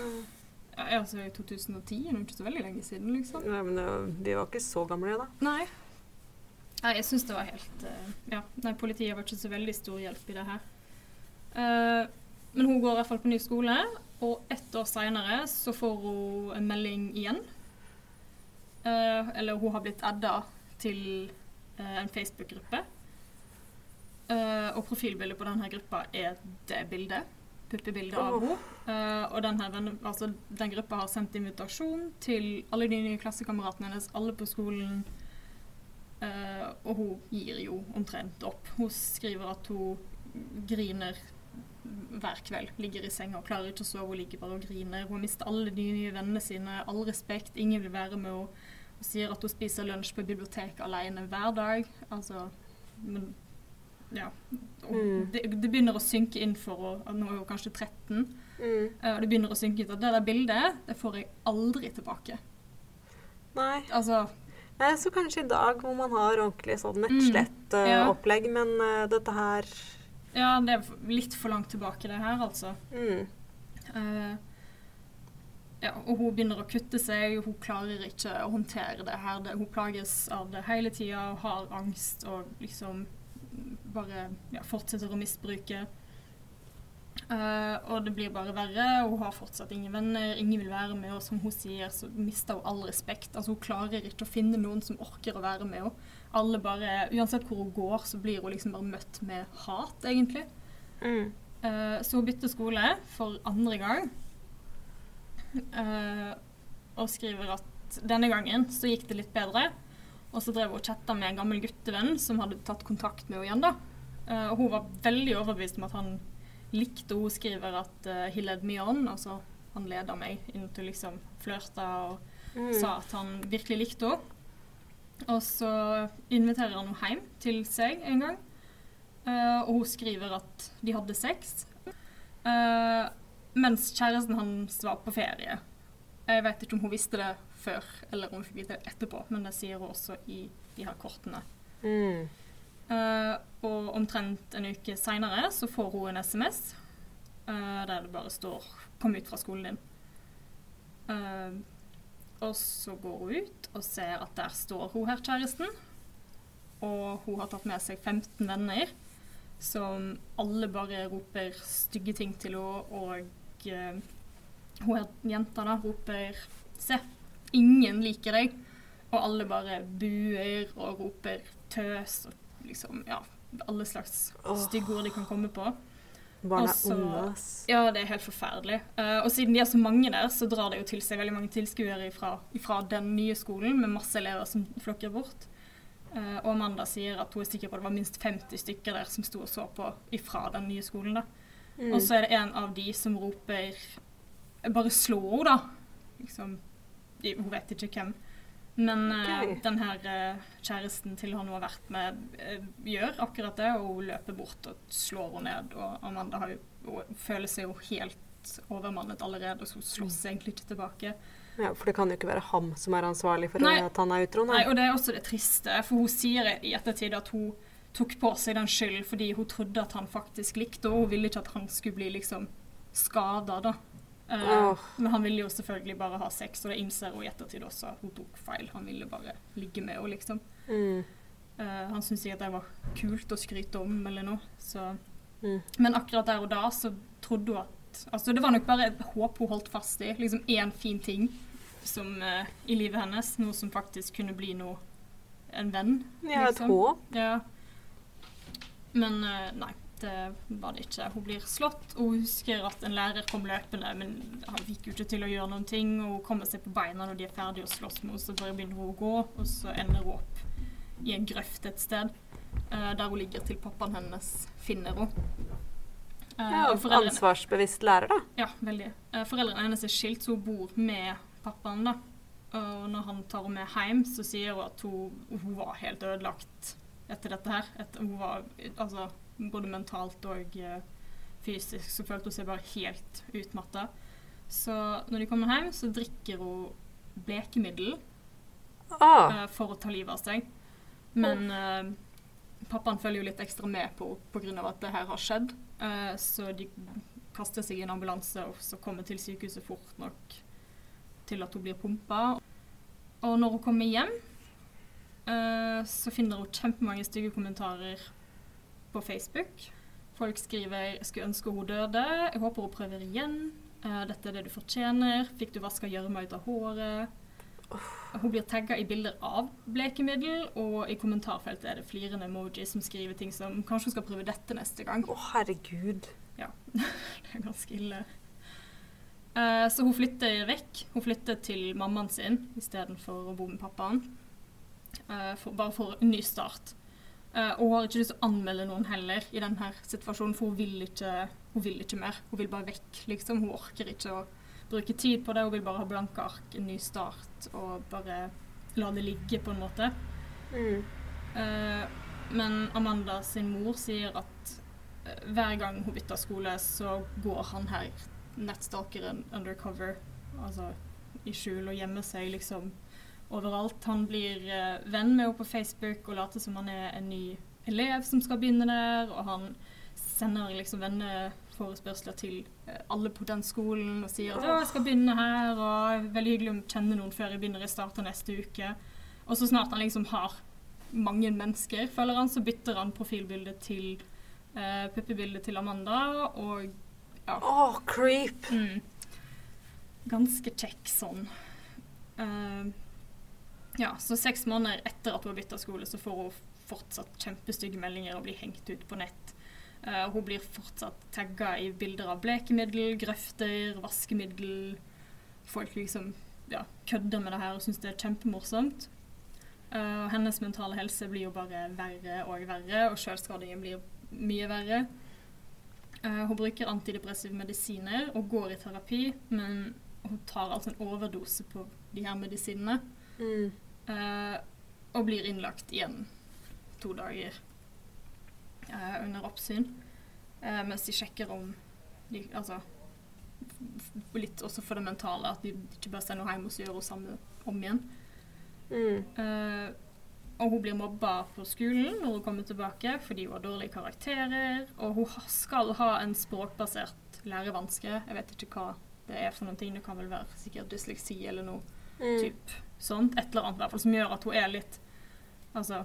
ja, altså i 2010, er det ikke så veldig lenge siden, liksom. Nei, men det, vi var ikke så gamle da. Nei. Nei, jeg syns det var helt uh, Ja, nei, politiet var ikke så veldig stor hjelp i det her. Uh, men hun går i hvert fall på ny skole, og ett år seinere så får hun en melding igjen. Eh, eller hun har blitt adda til eh, en Facebook-gruppe. Eh, og profilbildet på denne gruppa er det bildet. Puppebildet av henne. Eh, og denne, altså, den gruppa har sendt invitasjon til alle de nye klassekameratene hennes, alle på skolen. Eh, og hun gir jo omtrent opp. Hun skriver at hun griner hver kveld. Ligger i senga og klarer ikke å sove. Hun ligger bare og griner. Hun mister alle de nye vennene sine. All respekt. Ingen vil være med henne. Hun sier at hun spiser lunsj på biblioteket alene hver dag. Altså Men ja. Mm. det, det begynner å synke inn for henne. Nå er hun kanskje 13. Mm. eh, Og det begynner å synke inn at det der bildet, det får jeg aldri tilbake. Nei. Altså Nei, så kanskje i dag hvor man har ordentlig sånn Mm. nettslett-opplegg, Ja. men uh, dette her Ja, det er litt for langt tilbake, det her, altså. mm. Uh, ja, og hun begynner å kutte seg, hun klarer ikke å håndtere det her. Hun plages av det hele tida og har angst og liksom bare ja, fortsetter å misbruke. Uh, og det blir bare verre, hun har fortsatt ingen venner, ingen vil være med, og som hun sier, så mister hun all respekt. Altså Hun klarer ikke å finne noen som orker å være med henne. Alle bare, Uansett hvor hun går, så blir hun liksom bare møtt med hat, egentlig. Mm. Uh, så hun bytter skole for andre gang. Uh, og skriver at denne gangen så gikk det litt bedre. Og så drev hun og chatta med en gammel guttevenn som hadde tatt kontakt med henne igjen. da. Uh, og hun var veldig overbevist om at han likte og Hun skriver at uh, 'he led me on', altså han leda meg inn til liksom flørta og Mm. sa at han virkelig likte henne. Og så inviterer han henne hjem til seg en gang. Uh, og hun skriver at de hadde sex. Uh, mens kjæresten hans var på ferie. Jeg vet ikke om hun visste det før, eller om hun fikk vite det etterpå, men det sier hun også i de her kortene. Mm. Uh, og omtrent en uke seinere så får hun en SMS der det bare står 'Kom ut fra skolen din'. Og så går hun ut og ser at der står hun her, kjæresten. Og hun har tatt med seg 15 venner som alle bare roper stygge ting til henne. Og uh, hun her jenta da roper 'Se, ingen liker deg'. Og alle bare buer og roper 'tøs' og liksom, ja, alle slags stygge ord de kan komme på. Barn er Og så- onde, ass. Ja, det er helt forferdelig. Uh, og siden de er så mange der, så drar det jo til seg veldig mange tilskuere fra den nye skolen, med masse elever som flokker bort. Uh, og Amanda sier at hun er sikker på at det var minst 50 stykker der som sto og så på ifra den nye skolen. Mm. Og så er det en av de som roper 'bare slå henne', da. Liksom, de- hun vet ikke hvem. Men okay. Den her eh, kjæresten til han hun har vært med, eh, gjør akkurat det, og hun løper bort og slår henne ned. Og Amanda har jo, hun føler seg jo helt overmannet allerede, så hun slåss egentlig ikke tilbake. Ja, for det kan jo ikke være ham som er ansvarlig for Nei. at han er utro. Nei. og det er også det triste, for hun sier i ettertid at hun tok på seg den skylden fordi hun trodde at han faktisk likte henne. Hun ville ikke at han skulle bli liksom skada, da. Åh. Men han ville jo selvfølgelig bare ha sex, og det innser hun i ettertid også hun tok feil. Han ville bare ligge med henne, liksom. Mm. Uh, han syntes ikke at det var kult å skryte om eller noe. Så. Mm. Men akkurat der og da så trodde hun at Altså det var nok bare et håp hun holdt fast i. Liksom én fin ting som, uh, i livet hennes. Noe som faktisk kunne bli noe En venn. Ja, et liksom. håp. Ja. Men nei. Det var det ikke. Hun blir slått, og hun husker at en lærer kom løpende, men han fikk jo ikke til å gjøre noen ting. Og hun kommer seg på beina når de er ferdige å slåss med henne, så bare begynner hun å gå, og så ender hun opp i en grøft et sted, Uh, der hun ligger til pappaen hennes finner henne. Eh, Ja, ansvarsbevisst lærer, da. ja, veldig. Eh, foreldrene hennes er skilt, så hun bor med pappaen. da. Og når han tar henne med hjem, så sier hun at hun, hun var helt ødelagt etter dette her. Et, hun var altså, både mentalt og eh, fysisk så følte hun seg bare helt utmatta. Så når de kommer hjem, så drikker hun blekemiddel Ah, eh, for å ta livet av seg. Men oh. pappaen følger jo litt ekstra med på henne pga. at det her har skjedd. Så de kaster seg i en ambulanse og så kommer til sykehuset fort nok til at hun blir pumpa. Og når hun kommer hjem, så finner hun kjempemange stygge kommentarer på Facebook. Folk skriver 'skulle ønske hun døde', 'jeg håper hun prøver igjen', eh, 'dette er det du fortjener', 'fikk du vaska gjørma ut av håret'. Hun blir tagga i bilder av blekemiddel, og i kommentarfeltet er det flirende emojis som skriver ting som 'kanskje hun skal prøve dette neste gang'. Å, herregud. Ja. Det er ganske ille. Eh, så hun flytter vekk. Hun flytter til mammaen sin istedenfor å bo med pappaen. Eh, for, bare for en ny start. Eh, og har ikke lyst til å anmelde noen heller i denne situasjonen, for hun vil ikke, hun vil ikke mer. Hun vil bare vekk, liksom. Hun orker ikke å bruke tid på det. Hun vil bare ha blanke ark, en ny start, og bare la det ligge, på en måte. Mm. Uh, men Amanda sin mor sier at uh, hver gang hun bytter skole, så går han her nettstalkeren undercover, altså i skjul og gjemmer seg liksom overalt. Han blir eh, venn med henne på Facebook og later som han er en ny elev som skal begynne der, og han sender liksom venneforespørsler til eh, alle på den skolen og sier at «Å, jeg skal begynne her, og veldig hyggelig å kjenne noen før jeg begynner, jeg starter neste uke. Og så snart han liksom har mange mennesker, føler han, så bytter han profilbildet til uh, puppebildet til Amanda, og Å, creep. mm, ganske kjekk sånn. Eh, ja, så seks måneder etter at hun har bytta skole, så får hun fortsatt kjempestygge meldinger og blir hengt ut på nett. Uh, hun blir fortsatt tagga i bilder av blekemiddel, grøfter, vaskemiddel. Folk liksom ja, kødder med det her og syns det er kjempemorsomt. Uh, hennes mentale helse blir jo bare verre og verre, og sjølskadingen blir mye verre. Uh, hun bruker antidepressive medisiner og går i terapi, men hun tar altså en overdose på de her medisinene. Mm. Eh, og blir innlagt igjen to dager eh, under oppsyn. Eh, mens de sjekker om de, Altså litt også for det mentale, at de ikke bare sender henne hjem og så gjør henne samme om igjen. Mm. Eh, og hun blir mobba på skolen når hun kommer tilbake fordi hun har dårlige karakterer. Og hun skal ha en språkbasert lærevanske. Jeg vet ikke hva det er for noen ting. Det kan vel være sikkert dysleksi eller noe Mm. typ sånt. Et eller annet i hvert fall som gjør at hun er litt Altså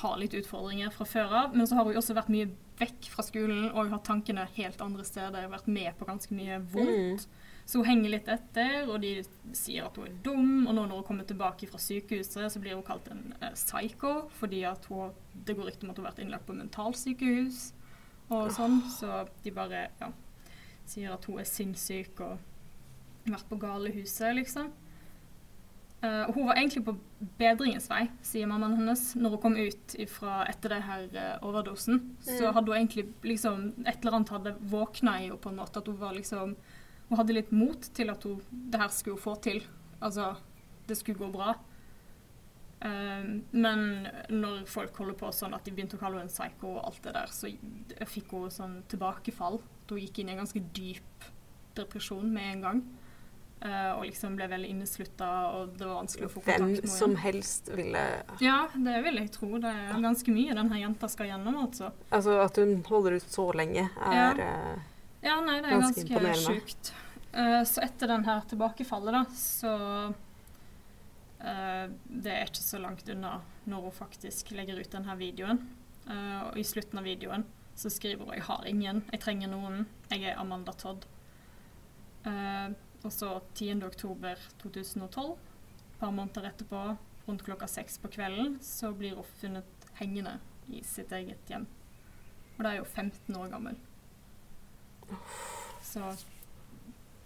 har litt utfordringer fra før av. Men så har hun også vært mye vekk fra skolen og har tankene helt andre steder. Vært med på ganske mye vondt. Så hun henger litt etter, og de sier at hun er dum. Og nå når hun kommer tilbake fra sykehuset, så blir hun kalt en uh, psycho, fordi hun, det går rykte om at hun har vært innlagt på mentalsykehus og sånn. Så de bare ja, sier at hun er sinnssyk og vært på galehuset, liksom. Eh, og hun var egentlig på bedringens vei, sier mammaen hennes, når hun kom ut ifra, etter det her uh, overdosen. Så Mm. hadde hun egentlig liksom Et eller annet hadde våkna i henne på en måte. At hun var liksom Hun hadde litt mot til at hun det her skulle hun få til. Altså, det skulle gå bra. Uh, men når folk holder på sånn at de begynte å kalle henne en psycho og alt det der, så fikk hun sånn tilbakefall. Hun gikk inn i en ganske dyp depresjon med en gang. Eh, og liksom ble veldig inneslutta, og det var vanskelig å få kontakt med henne. som helst ville Ja, det vil jeg tro. Det er ganske mye denne jenta skal gjennom, altså. Altså, at hun holder ut så lenge, er eh, Ja, nei, det er Ganske ganske, sjukt. Uh, så etter den her tilbakefallet, da, så uh, Det er ikke så langt unna når hun faktisk legger ut denne videoen. Og i slutten av videoen så skriver hun 'Jeg har ingen. Jeg trenger noen. Jeg er Amanda Todd'. Eh, og så 10. oktober 2012, et par måneder etterpå, rundt klokka seks på kvelden, så blir hun funnet hengende i sitt eget hjem. og da er jo 15 år gammel. Så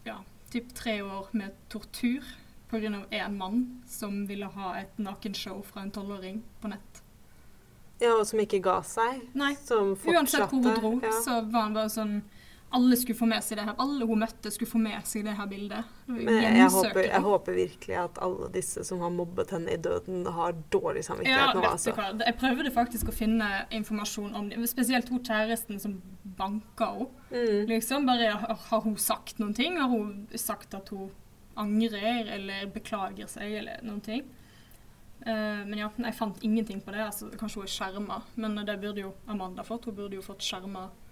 ja, typ tre år med tortur pga. én mann som ville ha et nakenshow fra en tolvåring på nett. Ja, og som ikke ga seg. Nei. Uansett hvor hun dro, ja. så var han bare sånn Alle skulle få med seg det her. Alle hun møtte, skulle få med seg det her bildet. Men jeg håper, jeg håper virkelig at alle disse som har mobbet henne i døden, har dårlig Ja, samvittighet nå, vet altså. Jeg prøvde faktisk å finne informasjon om det. Spesielt hun kjæresten som banka henne. Mm. Liksom, bare har hun sagt noen ting? Har hun sagt at hun angrer eller beklager seg eller noen ting? Uh, men ja, jeg fant ingenting på det. Altså, kanskje hun er skjerma, men det burde jo Amanda fått. Hun burde jo fått skjerma Ja,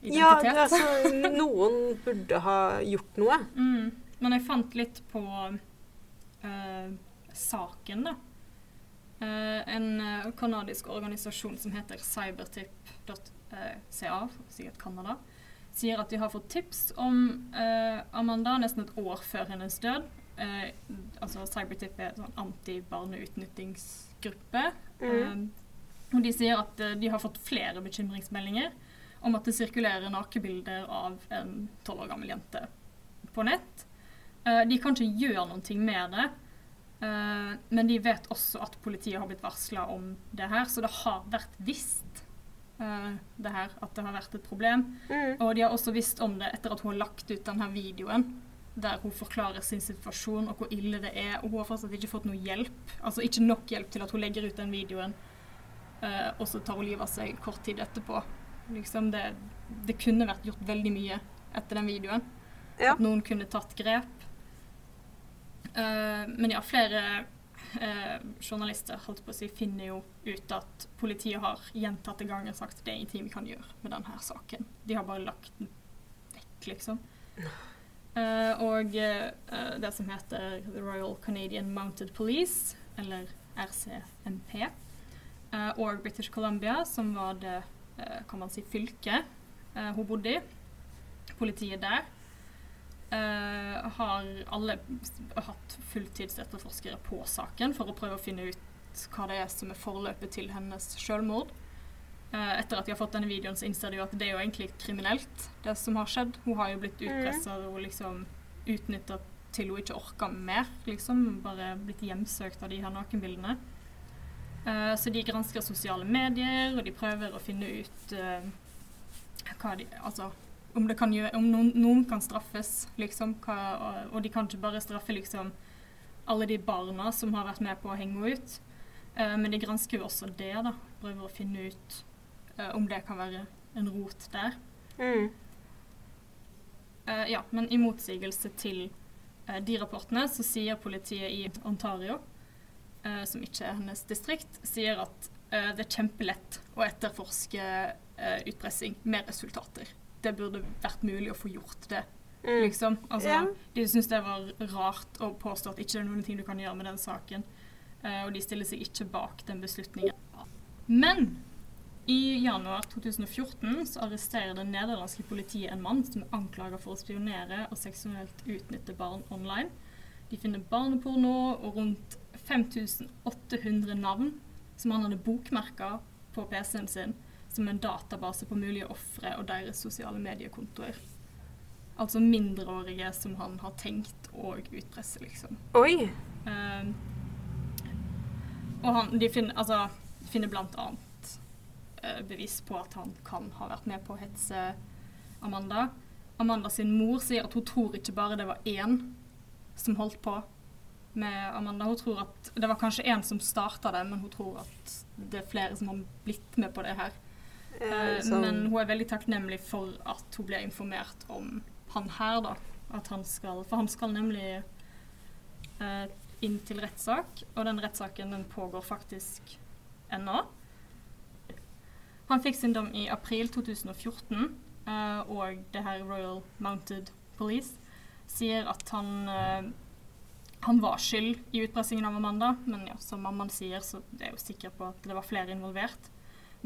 identitet. det, altså, noen burde ha gjort noe. Mm. Men jeg fant litt på uh, saken, da. Uh, en uh, kanadisk organisasjon som heter cybertip.ca, sikkert Canada, sier at de har fått tips om Amanda nesten et år før hennes død. Altså Cybertip er en sånn anti-barneutnyttingsgruppe. Mm. Og de sier at de har fått flere bekymringsmeldinger om at det sirkulerer nakebilder av en tolv år gammel jente på nett. Eh, de kan ikke gjøre noe med det, eh, men de vet også at politiet har blitt varsla om det her, så det har vært visst eh, det her, at det har vært et problem. Mm. Og de har også visst om det etter at hun har lagt ut denne videoen der hun forklarer sin situasjon og hvor ille det er. Og hun har fortsatt ikke fått noe hjelp. Altså ikke nok hjelp til at hun legger ut den videoen, og så tar hun livet av seg kort tid etterpå. Liksom det, det kunne vært gjort veldig mye etter den videoen. Ja. At noen kunne tatt grep. Uh, men ja, flere uh, journalister holdt på å si, finner jo ut at politiet har gjentatte ganger sagt det er ingenting vi kan gjøre med denne saken. De har bare lagt den vekk, liksom. Uh, og det som heter The Royal Canadian Mounted Police, eller RCMP, og British Columbia, som var det kan man si, fylket eh, hun bodde i, politiet der, eh, har alle hatt fulltidsetterforskere på saken for å prøve å finne ut hva det er som er forløpet til hennes selvmord. Eh, etter at de har fått denne videoen, så innser de jo at det er jo egentlig kriminelt, det som har skjedd. Hun har jo blitt utpressa og liksom utnytta til hun ikke orka mer, liksom. Bare blitt hjemsøkt av de her nakenbildene. Eh, så de gransker sosiale medier, og de prøver å finne ut uh, de Altså om, det kan gjøre, om noen, noen kan straffes, liksom. Hva, og, og de kan ikke bare straffe liksom alle de barna som har vært med på å henge henne ut. Uh, men de gransker jo også det, da. Prøver å finne ut om det kan være en rot der. Mm. Ja, men i motsigelse til de rapportene, så sier politiet i Ontario, eh, som ikke er hennes distrikt, sier at eh, det er kjempelett å etterforske eh, utpressing med resultater. Det burde vært mulig å få gjort det, Mm. liksom. Altså, yeah. De syns det var rart å påstå at ikke det er noen ting du kan gjøre med den saken, eh, og de stiller seg ikke bak den beslutningen. Men i januar 2014 så arresterer det nederlandske politiet en mann som er anklaga for å spionere og seksuelt utnytte barn online. De finner barneporno og rundt 5800 navn som han hadde bokmerka på PC-en sin som en database på mulige ofre og deres sosiale mediekontoer. Altså mindreårige som han har tenkt å utpresse, liksom. Oi. Ehm, og han, de finner, altså, de finner blant annet eh, bevis på at han kan ha vært med på å hetse Amanda. Amanda sin mor sier at hun tror ikke bare det var én som holdt på med Amanda. Hun tror at det var kanskje én som starta det, men hun tror at det er flere som har blitt med på det her. Eh, Eh, som- Men hun er veldig takknemlig for at hun ble informert om han her, da. At han skal, for han skal nemlig eh, inn til rettssak, og den rettssaken den pågår faktisk ennå. Han fikk sin dom i april 2014, eh, og det her Royal Mounted Police sier at han eh, han var skyld i utpressingen av Amanda, men ja, som mammaen sier, så er jeg jo sikker på at det var flere involvert.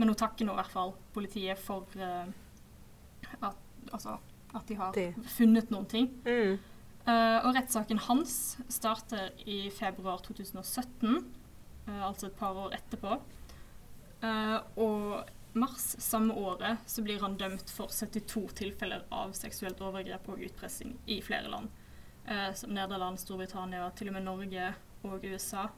Men hun takker nå i hvert fall politiet for eh, at, altså, at de har funnet noen ting. Mm. Uh, og rettssaken hans starter i februar 2017, uh, altså et par år etterpå. Uh, og mars samme året så blir han dømt for 72 tilfeller av seksuelt overgrep og utpressing i flere land. Eh, som Nederland, Storbritannia, til og med Norge og USA.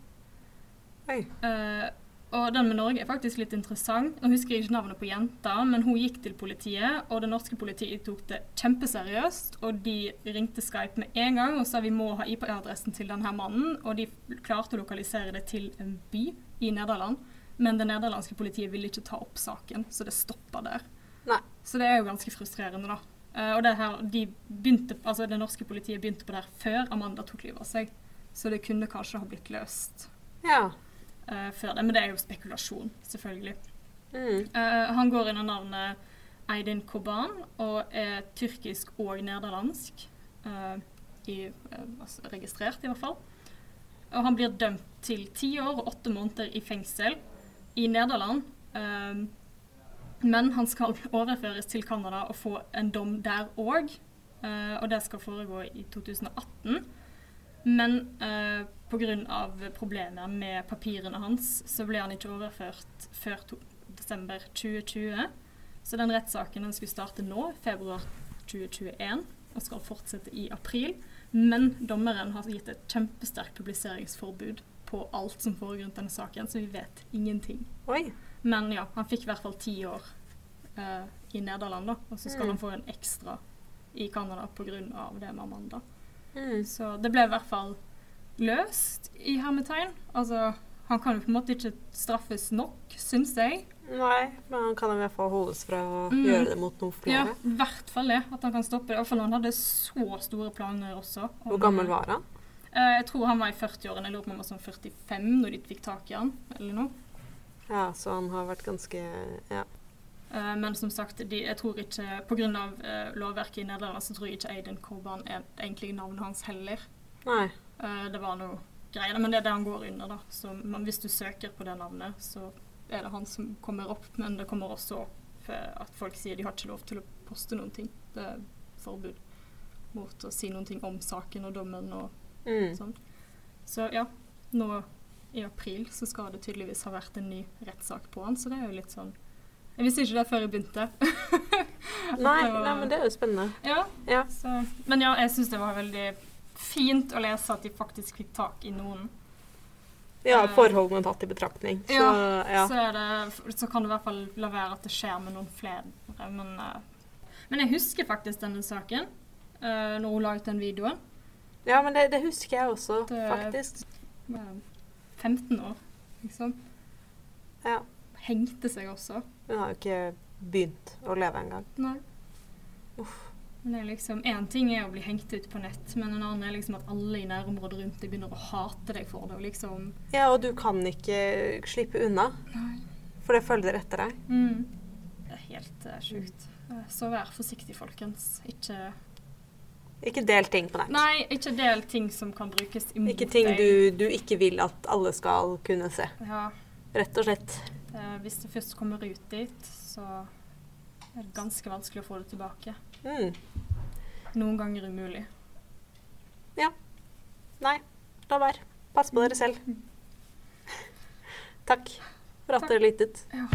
Eh, og den med Norge er faktisk litt interessant. Nå husker jeg ikke navnet på jenta, men hun gikk til politiet, og det norske politiet tok det kjempeseriøst. Og de ringte Skype med en gang og sa vi må ha IP-adressen til denne mannen. Og de klarte å lokalisere det til en by i Nederland. Men det nederlandske politiet ville ikke ta opp saken, så det stoppa der. Nei. Så det er jo ganske frustrerende, da. Uh, og det her, de begynte, altså det norske politiet begynte på det her før Amanda tok livet av seg. Så det kunne kanskje ha blitt løst Ja. uh, før det. Men det er jo spekulasjon, selvfølgelig. Mm. Uh, han går under navnet Eidin Koban og er tyrkisk og nederlandsk. i, altså registrert, i hvert fall. Og han blir dømt til ti år og åtte måneder i fengsel i Nederland. Um, men han skal overføres til Canada og få en dom der òg. og det skal foregå i 2018. Men uh, pga. problemer med papirene hans, så ble han ikke overført før desember 2020. Så den rettssaken skulle starte nå, februar 2021, og skal fortsette i april. Men dommeren har gitt et kjempesterkt publiseringsforbud på alt som foregår rundt denne saken, så vi vet ingenting. Oi. Men ja, han fikk i hvert fall ti år eh, i Nederland, da. Og så skal Mm. han få en ekstra i Canada pga. det med Amanda. Mm. Så det ble i hvert fall løst i hermetegn. Altså, han kan jo på en måte ikke straffes nok, syns jeg. Nei, men han kan i hvert fall holdes fra å Mm. gjøre det mot noen Ja, flere. i hvert fall det. At han kan stoppe det. I hvert fall han hadde så store planer også. Hvor gammel var han? Eh, jeg tror han var i 40-årene. Jeg lurer på om han var sånn 45 når de fikk tak i han, eller noe. Ja, så han har vært ganske Ja. Eh, men som sagt, de, jeg tror ikke pga. Uh, lovverket i Nederland så tror jeg ikke Aiden Corban er egentlig navnet hans heller. Nei. Uh, det var noe greier, men det er det han går under, da. Så man, hvis du søker på det navnet, så er det han som kommer opp. Men det kommer også opp uh, at folk sier de har ikke lov til å poste noen ting. Det er forbud mot å si noen ting om saken og dommen og Mm. sånn. Så ja, nå i april så skal det tydeligvis ha vært en ny rettssak på han, så det er jo litt sånn Jeg visste ikke det før jeg begynte. Nei, var- nei, men det er jo spennende. Ja, Ja. så, men ja, jeg syns det var veldig fint å lese at de faktisk fikk tak i noen. Ja, Eh, forholdene tatt i betraktning. Så Ja, ja. Så, det, så kan det i hvert fall la være at det skjer med noen flere. Men, eh, men jeg husker faktisk denne saken uh, når hun la ut den videoen. Ja, men det, det husker jeg også, Det- faktisk. Med 15 år, liksom. Ja. Hengte seg også. Hun har jo ikke begynt å leve engang. Nei. Uff. Men det er liksom, Én ting er å bli hengt ut på nett, men en annen er liksom at alle i nærområdet rundt deg begynner å hate deg for det. og liksom... Ja, og du kan ikke slippe unna, Nei. for det følger etter deg. Mm. Det er helt uh, sjukt. Eh, Så vær forsiktig, folkens. Ikke Ikke del ting på nett. Nei, ikke del ting som kan brukes imot deg. Ikke ting du, du ikke vil at alle skal kunne se. Ja, Rett og slett. Eh, Hvis det først kommer ut dit, så er det ganske vanskelig å få det tilbake. Mm. Noen ganger umulig. Ja. Nei, la være. Pass på dere selv. Takk for at Takk. dere lyttet. Ja.